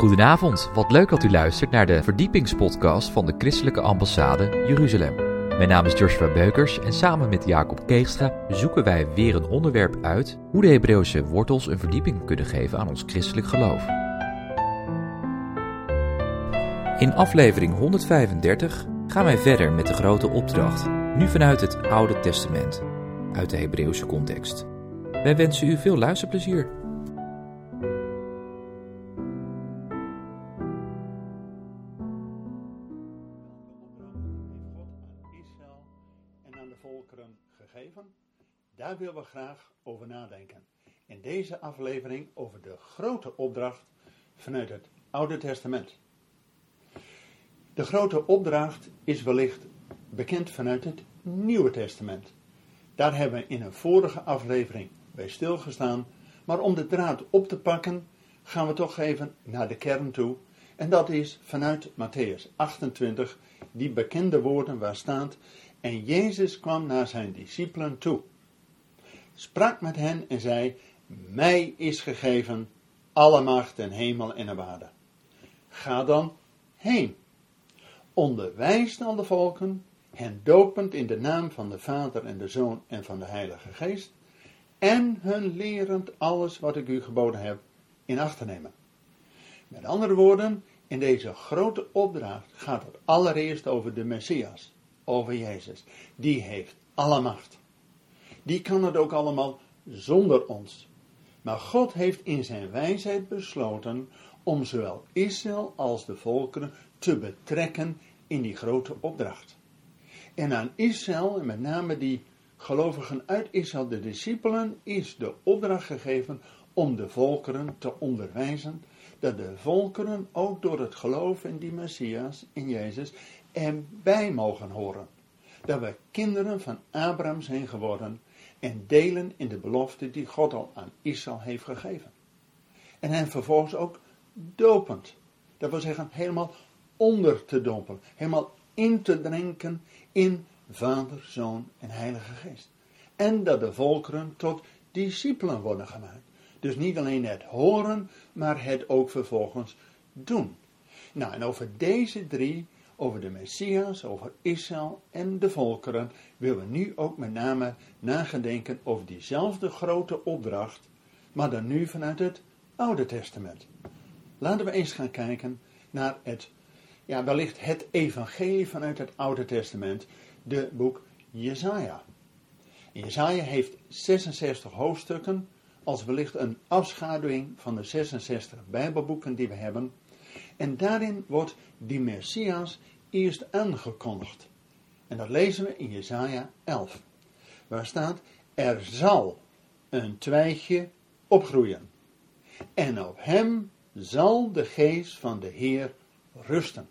Goedenavond, wat leuk dat u luistert naar de verdiepingspodcast van de Christelijke Ambassade Jeruzalem. Mijn naam is Joshua Beukers en samen met Jacob Keegstra zoeken wij weer een onderwerp uit hoe de Hebreeuwse wortels een verdieping kunnen geven aan ons christelijk geloof. In aflevering 135 gaan wij verder met de grote opdracht, nu vanuit het Oude Testament, uit de Hebreeuwse context. Wij wensen u veel luisterplezier. Graag over nadenken. In deze aflevering over de grote opdracht vanuit het Oude Testament. De grote opdracht is wellicht bekend vanuit het Nieuwe Testament. Daar hebben we in een vorige aflevering bij stilgestaan, maar om de draad op te pakken gaan we toch even naar de kern toe. En dat is vanuit Matthäus 28, die bekende woorden waar staat: En Jezus kwam naar zijn discipelen toe, sprak met hen en zei: Mij is gegeven alle macht in hemel en op aarde. Ga dan heen. Onderwijs dan de volken, hen dopend in de naam van de Vader en de Zoon en van de Heilige Geest, en hun lerend alles wat ik u geboden heb in acht te nemen. Met andere woorden, in deze grote opdracht gaat het allereerst over de Messias, over Jezus. Die heeft alle macht. Die kan het ook allemaal zonder ons. Maar God heeft in zijn wijsheid besloten om zowel Israël als de volkeren te betrekken in die grote opdracht. En aan Israël, en met name die gelovigen uit Israël, de discipelen, is de opdracht gegeven om de volkeren te onderwijzen, dat de volkeren ook door het geloof in die Messias, in Jezus, erbij mogen horen. Dat we kinderen van Abraham zijn geworden en delen in de belofte die God al aan Israël heeft gegeven. En hen vervolgens ook dopend. Dat wil zeggen helemaal onder te dompelen, helemaal in te drinken in Vader, Zoon en Heilige Geest. En dat de volkeren tot discipelen worden gemaakt. Dus niet alleen het horen, maar het ook vervolgens doen. Nou, en over deze drie, over de Messias, over Israël en de volkeren, willen we nu ook met name nagedenken over diezelfde grote opdracht, maar dan nu vanuit het Oude Testament. Laten we eens gaan kijken naar het, ja, wellicht het evangelie vanuit het Oude Testament, de boek Jesaja. Jesaja heeft 66 hoofdstukken, als wellicht een afschaduwing van de 66 Bijbelboeken die we hebben. En daarin wordt die Messias eerst aangekondigd. En dat lezen we in Jesaja 11. Waar staat, er zal een twijgje opgroeien. En op hem zal de geest van de Heer rusten.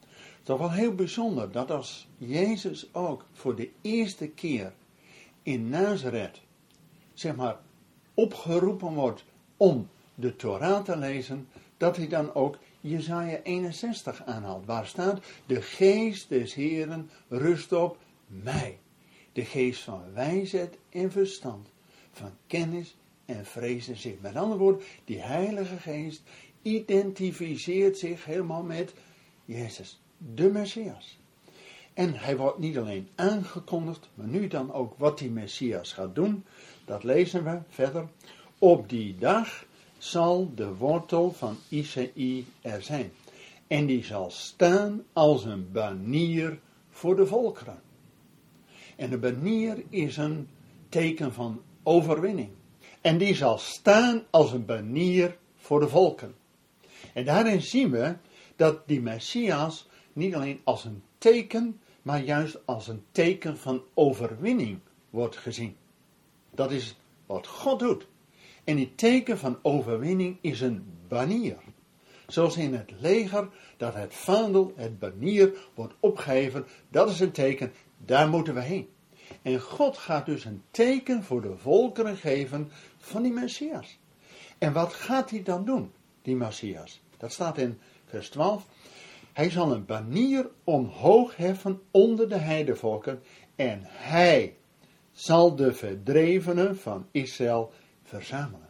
Het is toch wel heel bijzonder dat als Jezus ook voor de eerste keer in Nazareth, zeg maar, opgeroepen wordt om de Torah te lezen, dat hij dan ook Jesaja 61 aanhaalt, waar staat, de geest des Heeren rust op mij. De geest van wijsheid en verstand, van kennis en vrezen zich. Met andere woorden, die heilige geest identificeert zich helemaal met Jezus, de Messias. En hij wordt niet alleen aangekondigd, maar nu dan ook wat die Messias gaat doen. Dat lezen we verder. Op die dag zal de wortel van Isaïe er zijn. En die zal staan als een banier voor de volkeren. En een banier is een teken van overwinning. En die zal staan als een banier voor de volken. En daarin zien we dat die Messias niet alleen als een teken, maar juist als een teken van overwinning wordt gezien. Dat is wat God doet. En die teken van overwinning is een banier. Zoals in het leger, dat het vaandel, het banier, wordt opgeheven, dat is een teken, daar moeten we heen. En God gaat dus een teken voor de volkeren geven van die Messias. En wat gaat hij dan doen, die Messias? Dat staat in vers 12. Hij zal een banier omhoog heffen onder de heidevolken en hij zal de verdrevenen van Israël verzamelen.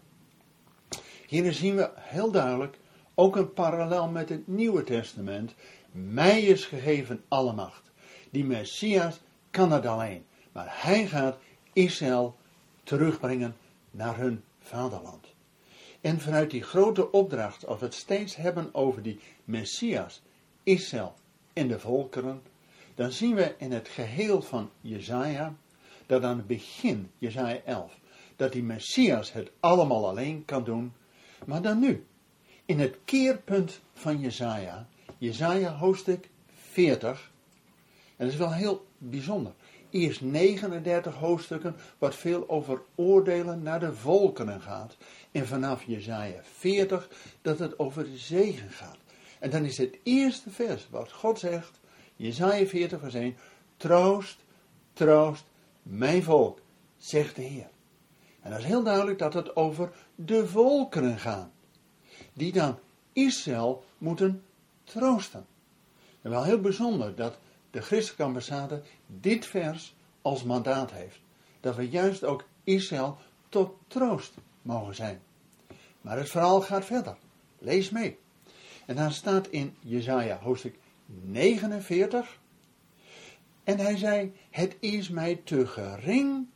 Hier zien we heel duidelijk ook een parallel met het Nieuwe Testament. Mij is gegeven alle macht. Die Messias kan het alleen. Maar hij gaat Israël terugbrengen naar hun vaderland. En vanuit die grote opdracht, als we het steeds hebben over die Messias, Israël en de volkeren, dan zien we in het geheel van Jezaja, dat aan het begin, Jezaja 11, dat die Messias het allemaal alleen kan doen, maar dan nu, in het keerpunt van Jezaja, Jezaja hoofdstuk 40, en dat is wel heel bijzonder. Eerst 39 hoofdstukken wat veel over oordelen naar de volkeren gaat. En vanaf Jezaja 40 dat het over de zegen gaat. En dan is het eerste vers wat God zegt, Jezaja 40 vers 1, troost, troost mijn volk, zegt de Heer. En dat is heel duidelijk dat het over de volkeren gaat. Die dan Israël moeten troosten. En wel heel bijzonder dat de christelijke ambassade dit vers als mandaat heeft. Dat we juist ook Israël tot troost mogen zijn. Maar het verhaal gaat verder. Lees mee. En dan staat in Jesaja hoofdstuk 49. En hij zei, het is mij te gering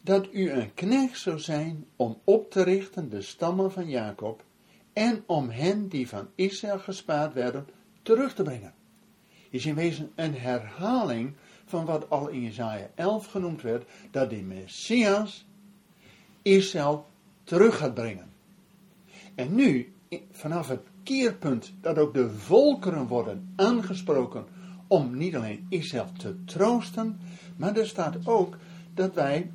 dat u een knecht zou zijn om op te richten de stammen van Jacob en om hen die van Israël gespaard werden terug te brengen. Is in wezen een herhaling van wat al in Jesaja 11 genoemd werd, dat die Messias Israël terug gaat brengen. En nu, vanaf het keerpunt dat ook de volkeren worden aangesproken om niet alleen Israël te troosten, maar er staat ook dat wij,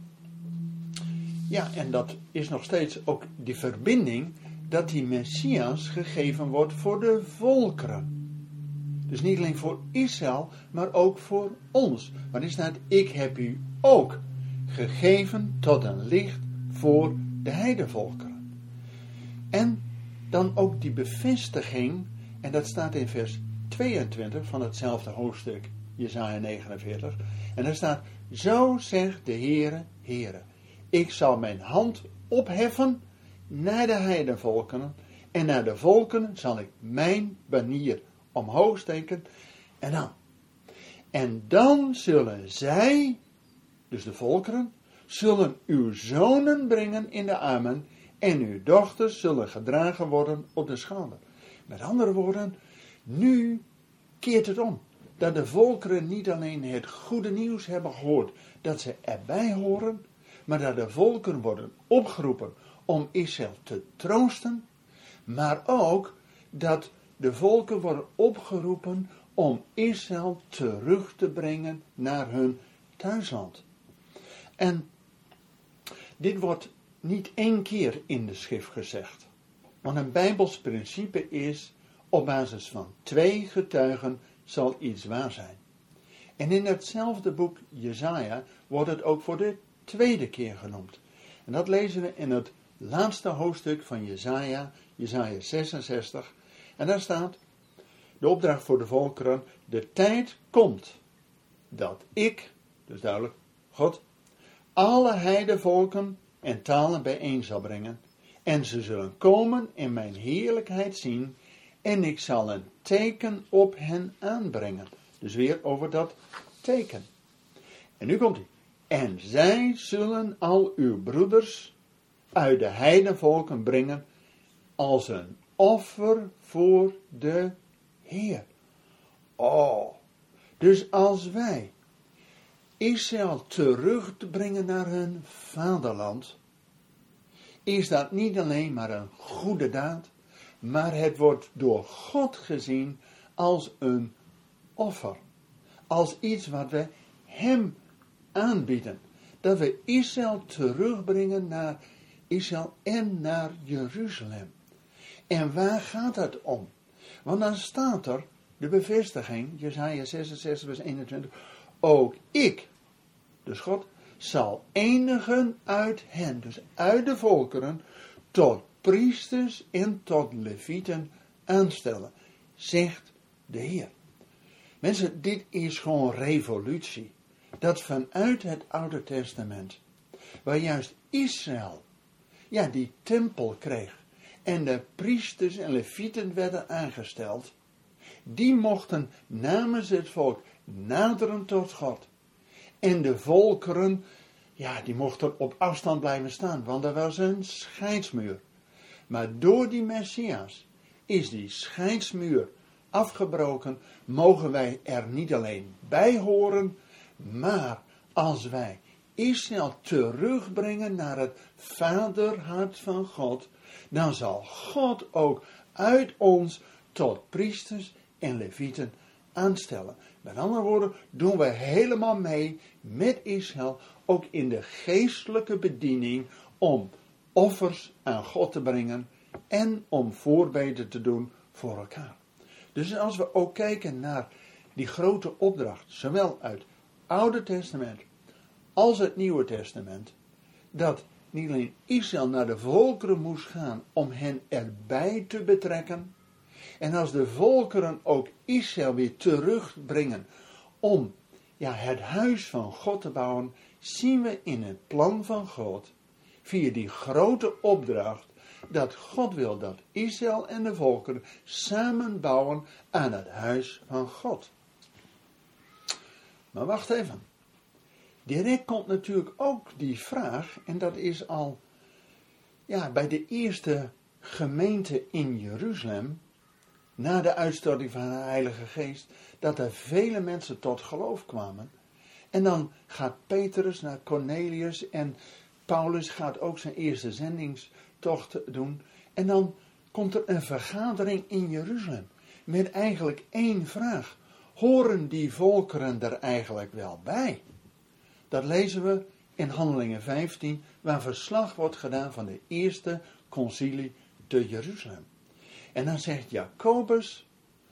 ja, en dat is nog steeds ook die verbinding, dat die Messias gegeven wordt voor de volkeren. Dus niet alleen voor Israël, maar ook voor ons. Maar er staat, ik heb u ook gegeven tot een licht voor de heidevolkeren. En dan ook die bevestiging, en dat staat in vers 22 van hetzelfde hoofdstuk, Jesaja 49. En daar staat, zo zegt de Heere, Heere, ik zal mijn hand opheffen naar de heidenvolken, en naar de volken zal ik mijn banier omhoog steken, en dan. En dan zullen zij, dus de volkeren, zullen uw zonen brengen in de armen, en uw dochters zullen gedragen worden op de schouder. Met andere woorden, nu keert het om. Dat de volkeren niet alleen het goede nieuws hebben gehoord dat ze erbij horen, maar dat de volkeren worden opgeroepen om Israël te troosten, maar ook dat de volken worden opgeroepen om Israël terug te brengen naar hun thuisland. En dit wordt niet één keer in de schrift gezegd. Want een Bijbels principe is, op basis van twee getuigen zal iets waar zijn. En in hetzelfde boek Jezaja wordt het ook voor de tweede keer genoemd. En dat lezen we in het laatste hoofdstuk van Jezaja, Jezaja 66. En daar staat, de opdracht voor de volkeren, de tijd komt dat ik, dus duidelijk God, alle heidevolken en talen bijeen zal brengen. En ze zullen komen en mijn heerlijkheid zien. En ik zal een teken op hen aanbrengen. Dus weer over dat teken. En nu komt hij. En zij zullen al uw broeders uit de heidenvolken brengen als een offer voor de Heer. Oh, dus als wij Israël terug te brengen naar hun vaderland, is dat niet alleen maar een goede daad, maar het wordt door God gezien als een offer. Als iets wat we Hem aanbieden. Dat we Israël terugbrengen naar Israël en naar Jeruzalem. En waar gaat het om? Want dan staat er de bevestiging, Jesaja 66 vers 21, ook ik, dus God, zal enigen uit hen, dus uit de volkeren, tot priesters en tot levieten aanstellen, zegt de Heer. Mensen, dit is gewoon revolutie. Dat vanuit het Oude Testament, waar juist Israël, ja, die tempel kreeg. en de priesters en levieten werden aangesteld, die mochten namens het volk naderen tot God. En de volkeren, ja, die mochten op afstand blijven staan, want er was een scheidsmuur. Maar door die Messias is die scheidsmuur afgebroken, mogen wij er niet alleen bij horen, maar als wij Israël terugbrengen naar het vaderhart van God, dan zal God ook uit ons tot priesters en levieten aanstellen. Met andere woorden, doen wij helemaal mee met Israël, ook in de geestelijke bediening, om offers aan God te brengen en om voorbeden te doen voor elkaar. Dus als we ook kijken naar die grote opdracht, zowel uit Oude Testament als het Nieuwe Testament, dat niet alleen Israël naar de volkeren moest gaan om hen erbij te betrekken, en als de volkeren ook Israël weer terugbrengen om ja, het huis van God te bouwen, zien we in het plan van God, via die grote opdracht, dat God wil dat Israël en de volkeren samen bouwen aan het huis van God. Maar wacht even. Direct komt natuurlijk ook die vraag, en dat is al ja, bij de eerste gemeente in Jeruzalem, na de uitstorting van de Heilige Geest, dat er vele mensen tot geloof kwamen. En dan gaat Petrus naar Cornelius en Paulus gaat ook zijn eerste zendingstocht doen. En dan komt er een vergadering in Jeruzalem met eigenlijk één vraag. Horen die volkeren er eigenlijk wel bij? Dat lezen we in Handelingen 15, waar verslag wordt gedaan van de eerste concilie te Jeruzalem. En dan zegt Jacobus,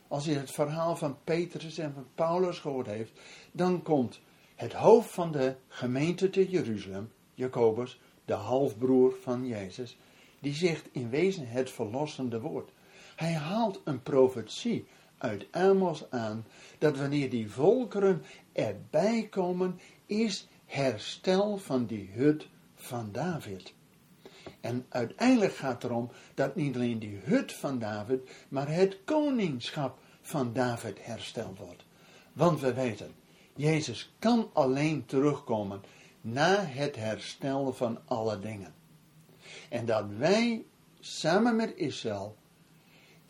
als hij het verhaal van Petrus en van Paulus gehoord heeft, dan komt het hoofd van de gemeente te Jeruzalem, Jacobus, de halfbroer van Jezus, die zegt in wezen het verlossende woord. Hij haalt een profetie uit Amos aan, dat wanneer die volkeren erbij komen, is herstel van die hut van David. En uiteindelijk gaat het erom dat niet alleen die hut van David, maar het koningschap van David hersteld wordt. Want we weten, Jezus kan alleen terugkomen na het herstel van alle dingen. En dat wij samen met Israël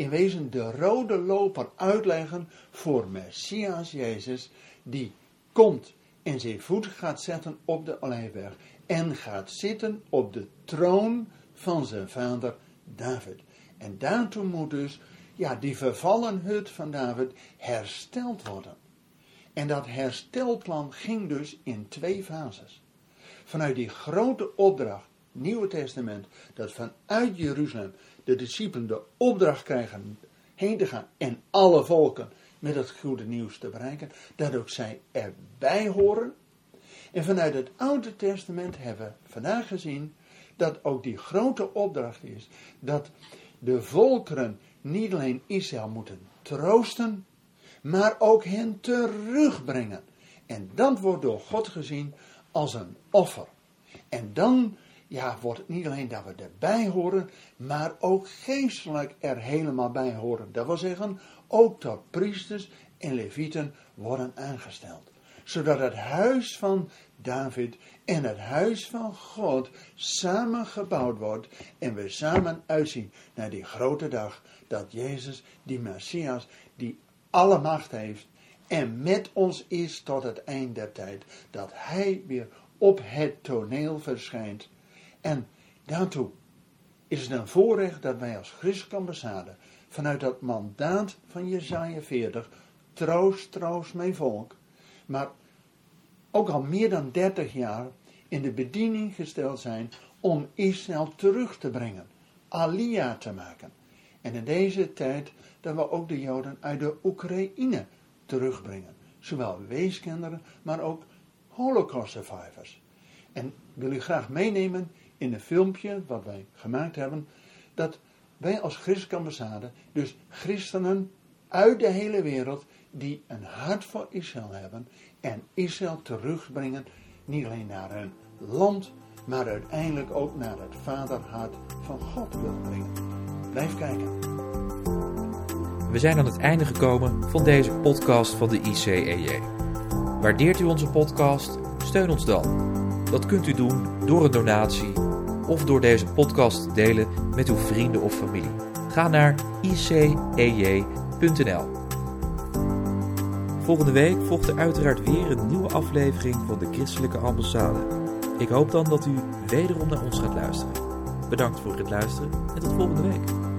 in wezen de rode loper uitleggen voor Messias Jezus, die komt en zijn voet gaat zetten op de Olijfberg en gaat zitten op de troon van zijn vader David. En daartoe moet dus ja, die vervallen hut van David hersteld worden. En dat herstelplan ging dus in twee fases. Vanuit die grote opdracht, Nieuwe Testament, dat vanuit Jeruzalem de discipelen de opdracht krijgen heen te gaan en alle volken met het goede nieuws te bereiken, dat ook zij erbij horen. En vanuit het Oude Testament hebben we vandaag gezien dat ook die grote opdracht is dat de volkeren niet alleen Israël moeten troosten, maar ook hen terugbrengen. En dat wordt door God gezien als een offer. En dan ja, wordt niet alleen dat we erbij horen, maar ook geestelijk er helemaal bij horen. Dat wil zeggen, ook dat priesters en levieten worden aangesteld. Zodat het huis van David en het huis van God samen gebouwd wordt en we samen uitzien naar die grote dag dat Jezus, die Messias, die alle macht heeft en met ons is tot het eind der tijd, dat Hij weer op het toneel verschijnt. En daartoe is het een voorrecht dat wij als christelijke ambassade vanuit dat mandaat van Jezaja 40, troost, troost mijn volk, maar ook al meer dan 30 jaar in de bediening gesteld zijn om Israël terug te brengen, Alia te maken. En in deze tijd dat we ook de Joden uit de Oekraïne terugbrengen. Zowel weeskinderen, maar ook Holocaust survivors. En wil u graag meenemen in een filmpje wat wij gemaakt hebben, dat wij als christelijke dus christenen uit de hele wereld, die een hart voor Israël hebben en Israël terugbrengen, niet alleen naar hun land, maar uiteindelijk ook naar het vaderhart van God willen brengen. Blijf kijken. We zijn aan het einde gekomen van deze podcast van de ICEJ. Waardeert u onze podcast? Steun ons dan. Dat kunt u doen door een donatie of door deze podcast te delen met uw vrienden of familie. Ga naar icej.nl. Volgende week volgt er uiteraard weer een nieuwe aflevering van de Christelijke Ambassade. Ik hoop dan dat u wederom naar ons gaat luisteren. Bedankt voor het luisteren en tot volgende week.